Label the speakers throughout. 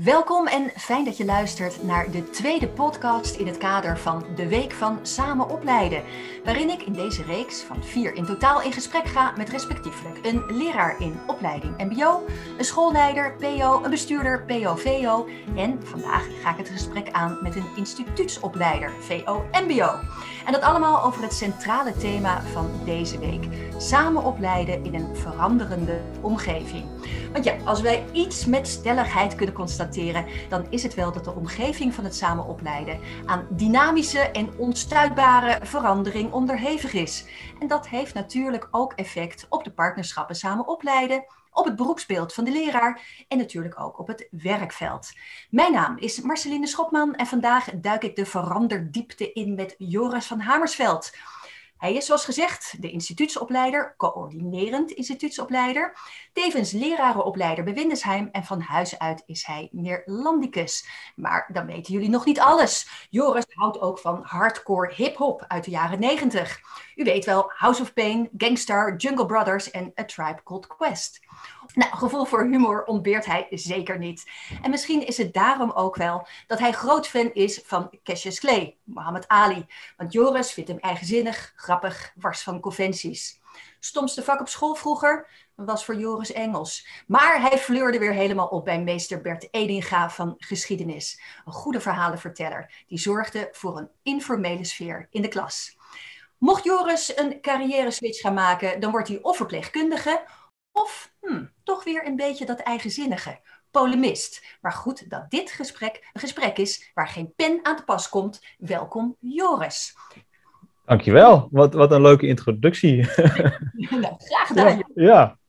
Speaker 1: Welkom en fijn dat je luistert naar de tweede podcast in het kader van de Week van Samen Opleiden. Waarin ik in deze reeks van vier in totaal in gesprek ga met respectievelijk een leraar in opleiding MBO, een schoolleider PO, een bestuurder PO-VO en vandaag ga ik het gesprek aan met een instituutsopleider VO-MBO. En dat allemaal over het centrale thema van deze week: samen opleiden in een veranderende omgeving. Want ja, als wij iets met stelligheid kunnen constateren, dan is het wel dat de omgeving van het samen opleiden aan dynamische en onstuitbare verandering onderhevig is. En dat heeft natuurlijk ook effect op de partnerschappen samen opleiden op het beroepsbeeld van de leraar en natuurlijk ook op het werkveld. Mijn naam is Marceline Schopman en vandaag duik ik de veranderdiepte in met Joris van Hamersveld. Hij is zoals gezegd de instituutsopleider, coördinerend instituutsopleider, tevens lerarenopleider bij Windesheim en van huis uit is hij Neerlandicus. Maar dan weten jullie nog niet alles. Joris houdt ook van hardcore hip-hop uit de jaren 90. U weet wel, House of Pain, Gangstar, Jungle Brothers en A Tribe Called Quest. Nou, gevoel voor humor ontbeert hij zeker niet. En misschien is het daarom ook wel dat hij groot fan is van Cassius Clay, Muhammad Ali. Want Joris vindt hem eigenzinnig, grappig, wars van conventies. Stomste vak op school vroeger was voor Joris Engels. Maar hij fleurde weer helemaal op bij meester Bert Edinga van geschiedenis. Een goede verhalenverteller die zorgde voor een informele sfeer in de klas. Mocht Joris een carrière switch gaan maken, dan wordt hij of verpleegkundige of hmm, toch weer een beetje dat eigenzinnige, polemist. Maar goed dat dit gesprek een gesprek is waar geen pen aan te pas komt. Welkom Joris.
Speaker 2: Dankjewel, wat, wat een leuke introductie.
Speaker 1: nou, graag gedaan.
Speaker 2: Ja. ja.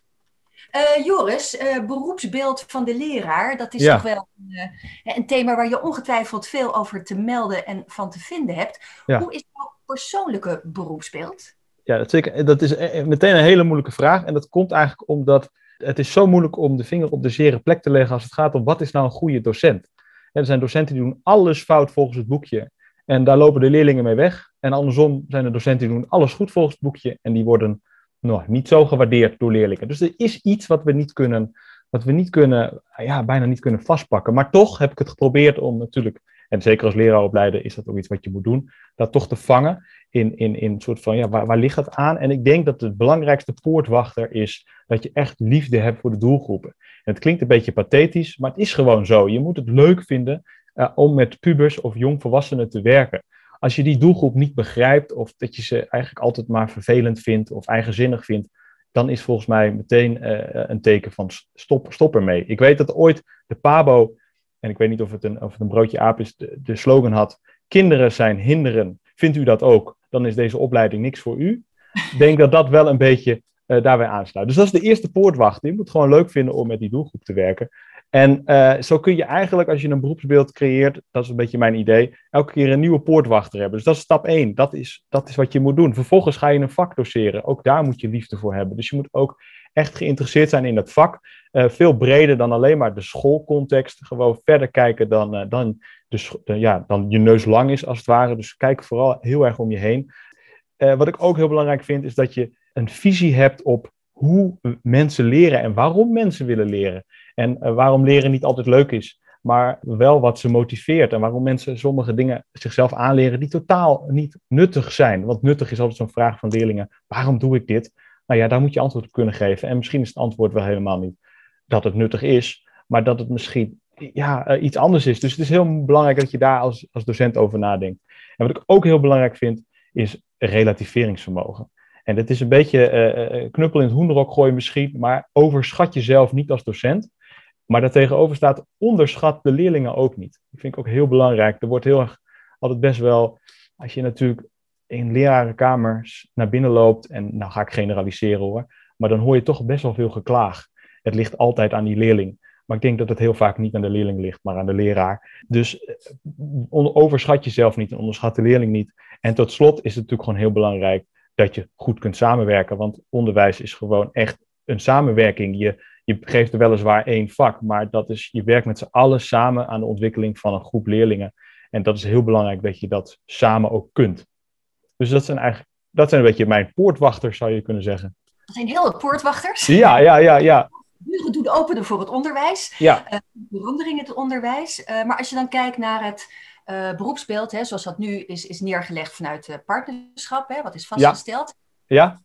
Speaker 1: Uh, Joris, uh, beroepsbeeld van de leraar, dat is toch wel een, uh, een, thema waar je ongetwijfeld veel over te melden en van te vinden hebt. Ja. Hoe is jouw persoonlijke beroepsbeeld?
Speaker 2: Ja, dat, zeker, dat is meteen een hele moeilijke vraag. En dat komt eigenlijk omdat het is zo moeilijk om de vinger op de zere plek te leggen als het gaat om wat is nou een goede docent. Er zijn docenten die doen alles fout volgens het boekje. En daar lopen de leerlingen mee weg. En andersom zijn er docenten die doen alles goed volgens het boekje. En die worden nou, niet zo gewaardeerd door leerlingen. Dus er is iets wat we niet kunnen, wat we niet kunnen, ja, bijna niet kunnen vastpakken. Maar toch heb ik het geprobeerd om natuurlijk, en zeker als leraaropleider is dat ook iets wat je moet doen, dat toch te vangen in, in, in een soort van, ja, waar, waar ligt dat aan? En ik denk dat de belangrijkste poortwachter is dat je echt liefde hebt voor de doelgroepen. En het klinkt een beetje pathetisch, maar het is gewoon zo. Je moet het leuk vinden uh, om met pubers of jongvolwassenen te werken als je die doelgroep niet begrijpt of dat je ze eigenlijk altijd maar vervelend vindt of eigenzinnig vindt, dan is volgens mij meteen uh, een teken van stop, stop ermee. Ik weet dat ooit de Pabo, en ik weet niet of het een, of een broodje aap is, de, slogan had, kinderen zijn hinderen. Vindt u dat ook? Dan is deze opleiding niks voor u. Ik denk dat dat wel een beetje uh, daarbij aansluit. Dus dat is de eerste poortwacht. Je moet gewoon leuk vinden om met die doelgroep te werken. En uh, zo kun je eigenlijk, als je een beroepsbeeld creëert, dat is een beetje mijn idee, elke keer een nieuwe poortwachter hebben. Dus dat is stap één. Dat is, dat is wat je moet doen. Vervolgens ga je een vak doseren. Ook daar moet je liefde voor hebben. Dus je moet ook echt geïnteresseerd zijn in dat vak. Uh, veel breder dan alleen maar de schoolcontext. Gewoon verder kijken dan, uh, dan, de, ja, dan je neus lang is, als het ware. Dus kijk vooral heel erg om je heen. wat ik ook heel belangrijk vind, is dat je een visie hebt op hoe mensen leren en waarom mensen willen leren. En waarom leren niet altijd leuk is, maar wel wat ze motiveert. En waarom mensen sommige dingen zichzelf aanleren die totaal niet nuttig zijn. Want nuttig is altijd zo'n vraag van leerlingen: waarom doe ik dit? Nou ja, daar moet je antwoord op kunnen geven. En misschien is het antwoord wel helemaal niet dat het nuttig is, maar dat het misschien ja, uh, iets anders is. Dus het is heel belangrijk dat je daar als, als docent over nadenkt. En wat ik ook heel belangrijk vind, is relativeringsvermogen. En dat is een beetje uh, knuppel in het hoenderok gooien misschien, maar overschat jezelf niet als docent. Maar daartegenover staat, onderschat de leerlingen ook niet. Dat vind ik ook heel belangrijk. Er wordt heel erg altijd best wel, als je natuurlijk in lerarenkamers naar binnen loopt, en nou ga ik generaliseren hoor, maar dan hoor je toch best wel veel geklaag. Het ligt altijd aan die leerling. Maar ik denk dat het heel vaak niet aan de leerling ligt, maar aan de leraar. Dus eh, overschat jezelf niet en onderschat de leerling niet. En tot slot is het natuurlijk gewoon heel belangrijk dat je goed kunt samenwerken. Want onderwijs is gewoon echt een samenwerking. Je, je geeft er weliswaar één vak, maar dat is, je werkt met z'n allen samen aan de ontwikkeling van een groep leerlingen. En dat is heel belangrijk dat je dat samen ook kunt. Dus dat zijn eigenlijk, dat zijn een beetje mijn poortwachters, zou je kunnen zeggen.
Speaker 1: Dat zijn hele poortwachters?
Speaker 2: Ja, ja, ja, ja.
Speaker 1: deuren doen openen voor het onderwijs.
Speaker 2: Ja.
Speaker 1: Uh, verandering in het onderwijs. Uh, maar als je dan kijkt naar het uh, beroepsbeeld, hè, zoals dat nu is, is neergelegd vanuit partnerschap, hè, wat is vastgesteld.
Speaker 2: Ja. ja.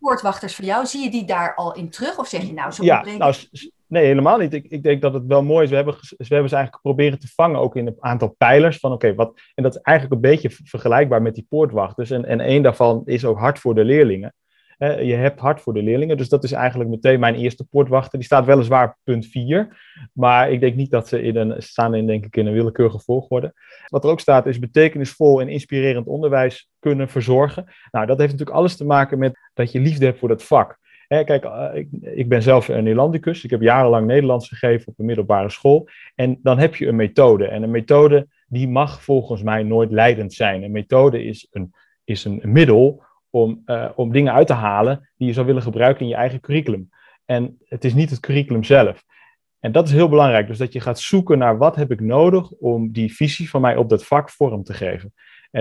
Speaker 1: Poortwachters voor jou, zie je die daar al in terug? Of zeg je nou zo?
Speaker 2: Ja, nou, nee, helemaal niet. Ik, ik denk dat het wel mooi is. We hebben, we hebben ze eigenlijk proberen te vangen, ook in een aantal pijlers. Van oké, wat en dat is eigenlijk een beetje vergelijkbaar met die poortwachters. En, en één daarvan is ook hard voor de leerlingen. Je hebt hard voor de leerlingen, dus dat is eigenlijk meteen mijn eerste poortwachter. Die staat weliswaar punt 4, maar ik denk niet dat ze in een, staan in, denk ik, in een willekeurige volgorde. Wat er ook staat is betekenisvol en inspirerend onderwijs kunnen verzorgen. Nou, dat heeft natuurlijk alles te maken met dat je liefde hebt voor dat vak. Hè, kijk, uh, ik, ben zelf een Nederlandicus. Ik heb jarenlang Nederlands gegeven op een middelbare school. En dan heb je een methode. En een methode die mag volgens mij nooit leidend zijn. Een methode is een, is een middel om, uh, om dingen uit te halen die je zou willen gebruiken in je eigen curriculum. En het is niet het curriculum zelf. En dat is heel belangrijk. Dus dat je gaat zoeken naar wat heb ik nodig om die visie van mij op dat vak vorm te geven.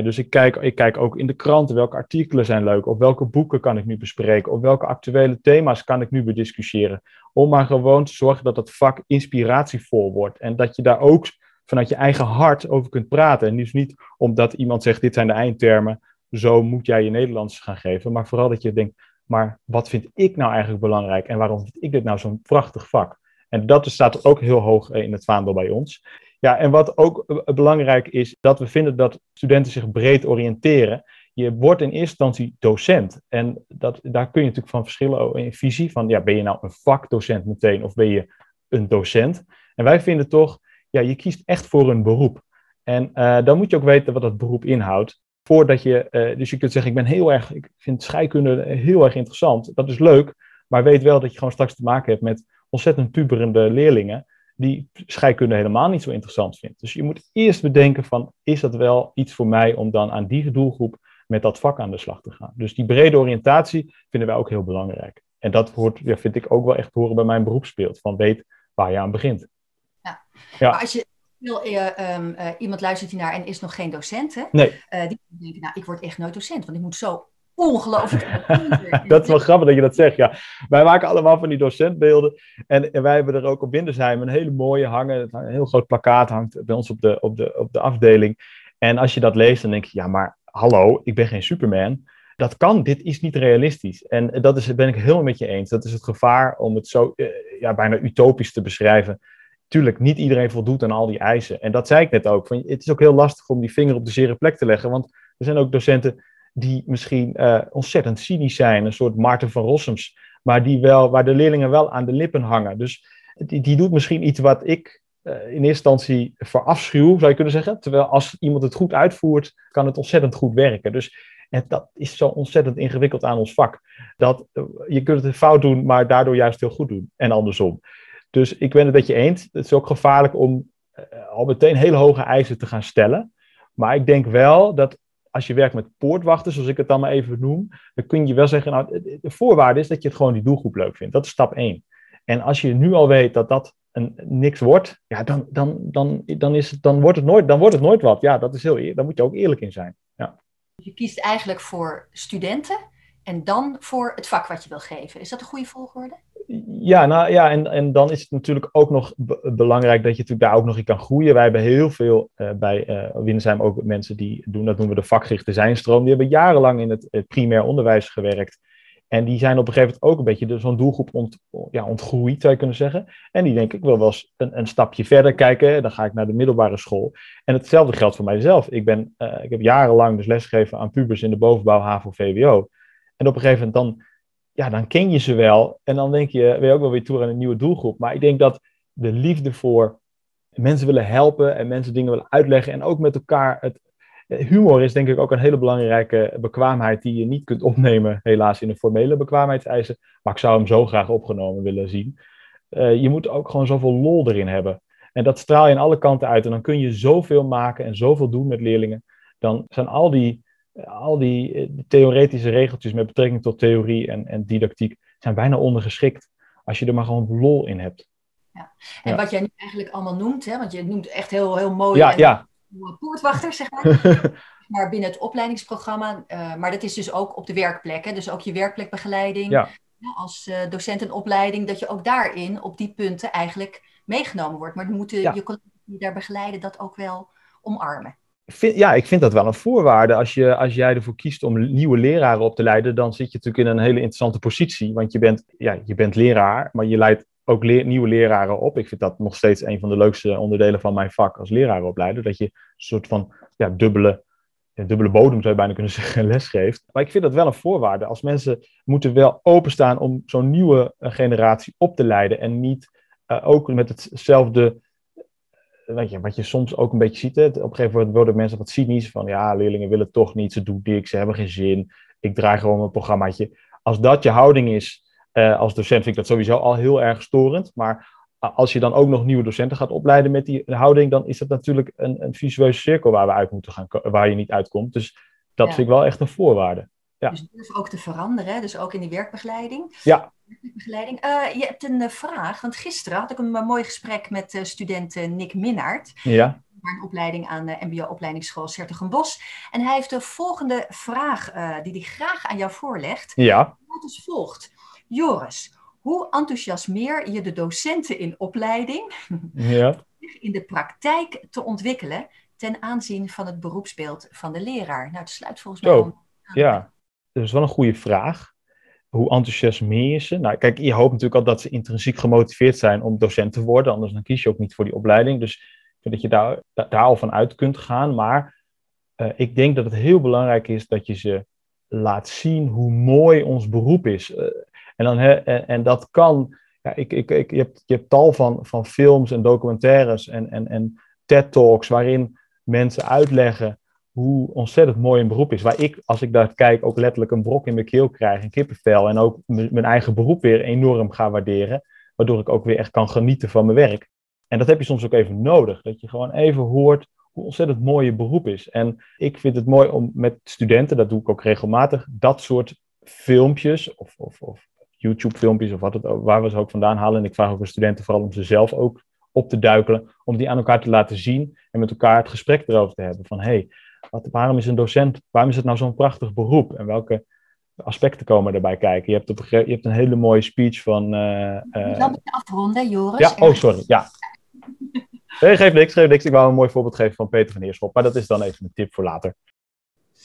Speaker 2: Dus ik kijk, ik kijk ook in de kranten welke artikelen zijn leuk, of welke boeken kan ik nu bespreken, of welke actuele thema's kan ik nu bediscussiëren. Om maar gewoon te zorgen dat dat vak inspiratievol wordt. En dat je daar ook vanuit je eigen hart over kunt praten. En dus niet omdat iemand zegt dit zijn de eindtermen, zo moet jij je Nederlands gaan geven. Maar vooral dat je denkt, maar wat vind ik nou eigenlijk belangrijk en waarom vind ik dit nou zo'n prachtig vak? En dat staat ook heel hoog in het vaandel bij ons. Ja, en wat ook belangrijk is, dat we vinden dat studenten zich breed oriënteren. Je wordt in eerste instantie docent. En dat, daar kun je natuurlijk van verschillen in visie. Van, ja, ben je nou een vakdocent meteen of ben je een docent? En wij vinden toch, ja, je kiest echt voor een beroep. En uh, dan moet je ook weten wat dat beroep inhoudt voordat je, uh, dus je kunt zeggen, ik ben heel erg, ik vind scheikunde heel erg interessant. Dat is leuk, maar weet wel dat je gewoon straks te maken hebt met ontzettend puberende leerlingen die scheikunde helemaal niet zo interessant vindt. Dus je moet eerst bedenken van, is dat wel iets voor mij om dan aan die doelgroep met dat vak aan de slag te gaan. Dus die brede oriëntatie vinden wij ook heel belangrijk. En dat hoort, ja, vind ik ook wel echt horen bij mijn beroepsbeeld, van weet waar je aan begint.
Speaker 1: Ja. ja. Maar als je wil, uh, um, uh, iemand luistert hier naar en is nog geen docent, hè?
Speaker 2: Nee.
Speaker 1: Uh, die denkt, nou, ik word echt nooit docent, want ik moet zo ongelooflijk.
Speaker 2: dat is wel grappig dat je dat zegt, ja. Wij maken allemaal van die docentbeelden. En, en wij hebben er ook op Windersheim een hele mooie hangen. Een heel groot plakkaat hangt bij ons op de, op, de, op de afdeling. En als je dat leest, dan denk je, ja, maar hallo, ik ben geen Superman. Dat kan, dit is niet realistisch. En dat is, ben ik helemaal met je eens. Dat is het gevaar om het zo ja, bijna utopisch te beschrijven tuurlijk, niet iedereen voldoet aan al die eisen. En dat zei ik net ook. Van, het is ook heel lastig om die vinger op de zere plek te leggen. Want er zijn ook docenten die misschien uh, ontzettend cynisch zijn. Een soort Maarten van Rossums. Maar die wel, waar de leerlingen wel aan de lippen hangen. Dus die, doet misschien iets wat ik uh, in eerste instantie verafschuw, zou je kunnen zeggen. Terwijl als iemand het goed uitvoert, kan het ontzettend goed werken. Dus en dat is zo ontzettend ingewikkeld aan ons vak. Dat uh, je kunt het fout doen, maar daardoor juist heel goed doen. En andersom. Dus ik ben het met je eens. Het is ook gevaarlijk om al meteen hele hoge eisen te gaan stellen. Maar ik denk wel dat als je werkt met poortwachters, zoals ik het dan maar even noem, dan kun je wel zeggen, nou, de voorwaarde is dat je het gewoon die doelgroep leuk vindt. Dat is stap 1. En als je nu al weet dat dat een, niks wordt, ja, dan, dan, dan, dan, is het, dan, wordt het nooit, dan wordt het nooit wat. Ja, dat is heel, daar moet je ook eerlijk in zijn. Ja.
Speaker 1: Je kiest eigenlijk voor studenten en dan voor het vak wat je wil geven. Is dat een goede volgorde?
Speaker 2: Ja, nou ja, en, en dan is het natuurlijk ook nog belangrijk dat je natuurlijk daar ook nog in kan groeien. Wij hebben heel veel uh, bij uh, Windersheim ook mensen die doen, dat noemen we de vakgerichte zijnstroom. Die hebben jarenlang in het, primair onderwijs gewerkt. En die zijn op een gegeven moment ook een beetje zo'n doelgroep ja, ontgroeid, zou je kunnen zeggen. En die denken, ik wil wel eens een, stapje verder kijken. Dan ga ik naar de middelbare school. En hetzelfde geldt voor mijzelf. Ik, ben, uh, ik heb jarenlang dus lesgegeven aan pubers in de bovenbouw, HAVO, VWO. En op een gegeven moment dan ja, dan ken je ze wel. En dan denk je, ben je ook wel weer toe aan een nieuwe doelgroep. Maar ik denk dat de liefde voor mensen willen helpen en mensen dingen willen uitleggen. En ook met elkaar. Het, humor is denk ik ook een hele belangrijke bekwaamheid die je niet kunt opnemen, helaas in de formele bekwaamheidseisen. Maar ik zou hem zo graag opgenomen willen zien. Uh, je moet ook gewoon zoveel lol erin hebben. En dat straal je aan alle kanten uit. En dan kun je zoveel maken en zoveel doen met leerlingen. Dan zijn al die al die, eh, die, theoretische regeltjes met betrekking tot theorie en, en didactiek zijn bijna ondergeschikt als je er maar gewoon lol in hebt.
Speaker 1: Ja. En ja. wat jij nu eigenlijk allemaal noemt, hè, want je noemt echt heel, heel mooi
Speaker 2: ja, ja.
Speaker 1: poortwachter, zeg maar. maar binnen het opleidingsprogramma. Uh, maar dat is dus ook op de werkplek, hè? dus ook je werkplekbegeleiding.
Speaker 2: Ja.
Speaker 1: als uh, docent en opleiding, dat je ook daarin op die punten eigenlijk meegenomen wordt. Maar dan moeten je collega's die daar begeleiden dat ook wel omarmen.
Speaker 2: Ja, ik vind dat wel een voorwaarde. Als, je, als jij ervoor kiest om nieuwe leraren op te leiden, dan zit je natuurlijk in een hele interessante positie. Want je bent, ja, je bent leraar, maar je leidt ook nieuwe leraren op. Ik vind dat nog steeds een van de leukste onderdelen van mijn vak als lerarenopleider. Dat je een soort van ja, dubbele, dubbele bodem, zou je bijna kunnen zeggen, les geeft. Maar ik vind dat wel een voorwaarde. Als mensen moeten wel openstaan om zo'n nieuwe eh, generatie op te leiden. En niet uh, ook met hetzelfde weet je, wat je soms ook een beetje ziet. Hè? Op een gegeven moment worden mensen wat cynisch van ja, leerlingen willen toch niet, ze doen niks, ze hebben geen zin. Ik draai gewoon een programmaatje. Als dat je houding is uh, als docent, vind ik dat sowieso al heel erg storend. Maar als je dan ook nog nieuwe docenten gaat opleiden met die houding, dan is dat natuurlijk een, een visueuze cirkel waar we uit moeten gaan, waar je niet uitkomt. Dus dat vind ik wel echt een voorwaarde. Ja.
Speaker 1: Dus durf ook te veranderen, dus ook in die werkbegeleiding.
Speaker 2: Ja.
Speaker 1: Begeleiding. Uh, je hebt een uh, vraag, want gisteren had ik een mooi gesprek met uh, student Nick Minnaert.
Speaker 2: Ja.
Speaker 1: Een opleiding aan de MBO-opleidingsschool Sertogenbos. En hij heeft de volgende vraag die hij graag aan jou voorlegt.
Speaker 2: Ja.
Speaker 1: Wat als volgt. Joris, hoe enthousiasmeer je de docenten in opleiding
Speaker 2: ja.
Speaker 1: in de praktijk te ontwikkelen ten aanzien van het beroepsbeeld van de leraar? Nou, het sluit volgens mij.
Speaker 2: Oh, ja, dat is wel een goede vraag. Hoe enthousiasmeer je ze? Nou, kijk, je hoopt natuurlijk al dat ze intrinsiek gemotiveerd zijn om docent te worden, anders dan kies je ook niet voor die opleiding. Dus ik vind dat je daar, daar al van uit kunt gaan. Maar uh, ik denk dat het heel belangrijk is dat je ze laat zien hoe mooi ons beroep is. Uh, en, dan, en, en dat kan, ja, ik, ik, ik, je, hebt, je hebt tal van, van films en documentaires en, en, en TED-talks waarin mensen uitleggen hoe ontzettend mooi een beroep is. Waar ik, als ik daar kijk, ook letterlijk een brok in mijn keel krijg, een kippenvel. En ook mijn eigen beroep weer enorm ga waarderen. Waardoor ik ook weer echt kan genieten van mijn werk. En dat heb je soms ook even nodig. Dat je gewoon even hoort hoe ontzettend mooi je beroep is. En ik vind het mooi om met studenten, dat doe ik ook regelmatig, dat soort filmpjes of, of, of YouTube-filmpjes of wat het, waar we ze ook vandaan halen. En ik vraag ook de studenten vooral om ze zelf ook op te duikelen, om die aan elkaar te laten zien en met elkaar het gesprek erover te hebben. Van hey, wat, waarom is een docent, waarom is het nou zo'n prachtig beroep? En welke aspecten komen erbij kijken? Je hebt, op, je hebt een hele mooie speech van. Uh,
Speaker 1: uh, Dan moet je afronden, Joris.
Speaker 2: Ja, oh sorry, ja. Nee, geef niks, geef niks. Ik wou een mooi voorbeeld geven van Peter van Heerschop, maar dat is dan even een tip voor later.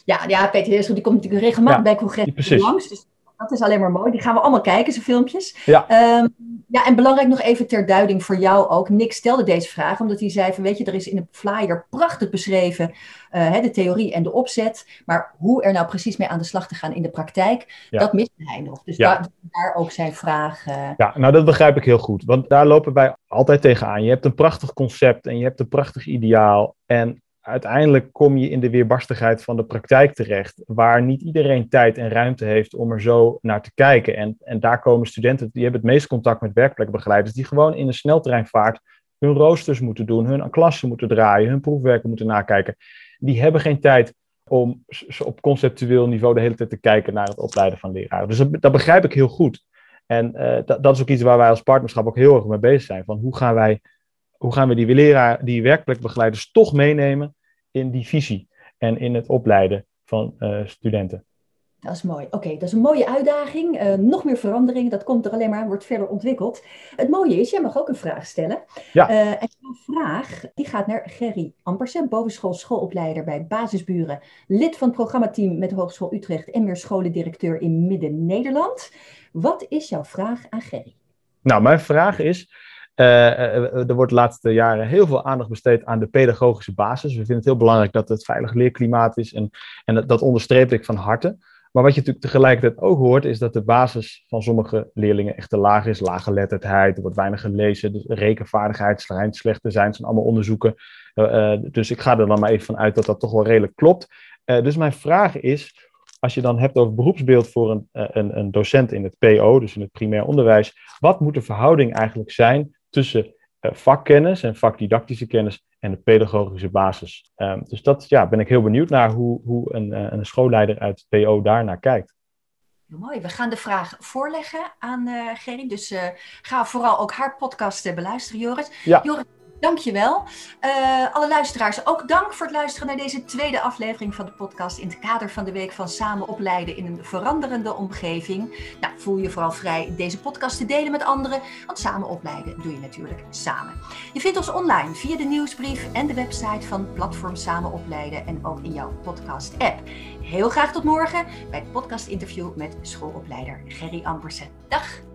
Speaker 1: Ja, ja Peter Heerschop die komt natuurlijk regelmatig bij congressen langs. Dus dat is alleen maar mooi. Die gaan we allemaal kijken, zijn filmpjes.
Speaker 2: Ja.
Speaker 1: Um, ja, en belangrijk nog even ter duiding voor jou ook. Nick stelde deze vraag, omdat hij zei van, weet je, er is in de flyer prachtig beschreven uh, de theorie en de opzet. Maar hoe er nou precies mee aan de slag te gaan in de praktijk, ja. dat mist hij nog. Dus ja. daar, daar, ook zijn vraag. Uh...
Speaker 2: Ja, nou dat begrijp ik heel goed. Want daar lopen wij altijd tegenaan. Je hebt een prachtig concept en je hebt een prachtig ideaal. En uiteindelijk kom je in de weerbarstigheid van de praktijk terecht, waar niet iedereen tijd en ruimte heeft om er zo naar te kijken. En, en daar komen studenten, die hebben het meest contact met werkplekbegeleiders, die gewoon in een sneltreinvaart hun roosters moeten doen, hun klassen moeten draaien, hun proefwerken moeten nakijken. Die hebben geen tijd om op conceptueel niveau de hele tijd te kijken naar het opleiden van leraren. Dus dat, begrijp ik heel goed. En uh, dat, dat is ook iets waar wij als partnerschap ook heel erg mee bezig zijn. Van hoe gaan wij hoe gaan we die leraar, die werkplekbegeleiders toch meenemen in die visie en in het opleiden van uh, studenten.
Speaker 1: Dat is mooi. Oké, dat is een mooie uitdaging. Uh, nog meer verandering, dat komt er alleen maar, wordt verder ontwikkeld. Het mooie is, jij mag ook een vraag stellen.
Speaker 2: Ja.
Speaker 1: Uh, en jouw vraag die gaat naar Gerry Ampersen, bovenschool schoolopleider bij Basisburen, lid van het programmateam met de Hogeschool Utrecht en meer scholendirecteur in Midden-Nederland. Wat is jouw vraag aan Gerry?
Speaker 2: Nou, mijn vraag is, er wordt de laatste jaren heel veel aandacht besteed aan de pedagogische basis. We vinden het heel belangrijk dat het veilig leerklimaat is en, en dat, onderstreep ik van harte. Maar wat je natuurlijk tegelijkertijd ook hoort, is dat de basis van sommige leerlingen echt te laag is. Lage geletterdheid, er wordt weinig gelezen, de rekenvaardigheid schijnt slecht te zijn. Zijn allemaal onderzoeken. Dus ik ga er dan maar even van uit dat dat toch wel redelijk klopt. Dus mijn vraag is, als je dan hebt over beroepsbeeld voor een, een, een docent in het PO, dus in het primair onderwijs, wat moet de verhouding eigenlijk zijn tussen uh, vakkennis en vakdidactische kennis en de pedagogische basis. Um, dus dat ja, ben ik heel benieuwd naar hoe, hoe een, uh, een schoolleider uit het PO daar naar kijkt.
Speaker 1: Mooi, we gaan de vraag voorleggen aan uh, Gerry. Dus ga vooral ook haar podcast beluisteren, Joris.
Speaker 2: Ja.
Speaker 1: Joris, Dankjewel. Uh, alle luisteraars, ook dank voor het luisteren naar deze tweede aflevering van de podcast in het kader van de week van samen opleiden in een veranderende omgeving. Nou, voel je vooral vrij deze podcast te delen met anderen, want samen opleiden doe je natuurlijk samen. Je vindt ons online via de nieuwsbrief en de website van Platform Samen Opleiden en ook in jouw podcast-app. Heel graag tot morgen bij het podcast-interview met schoolopleider Gerry Ambersen. Dag!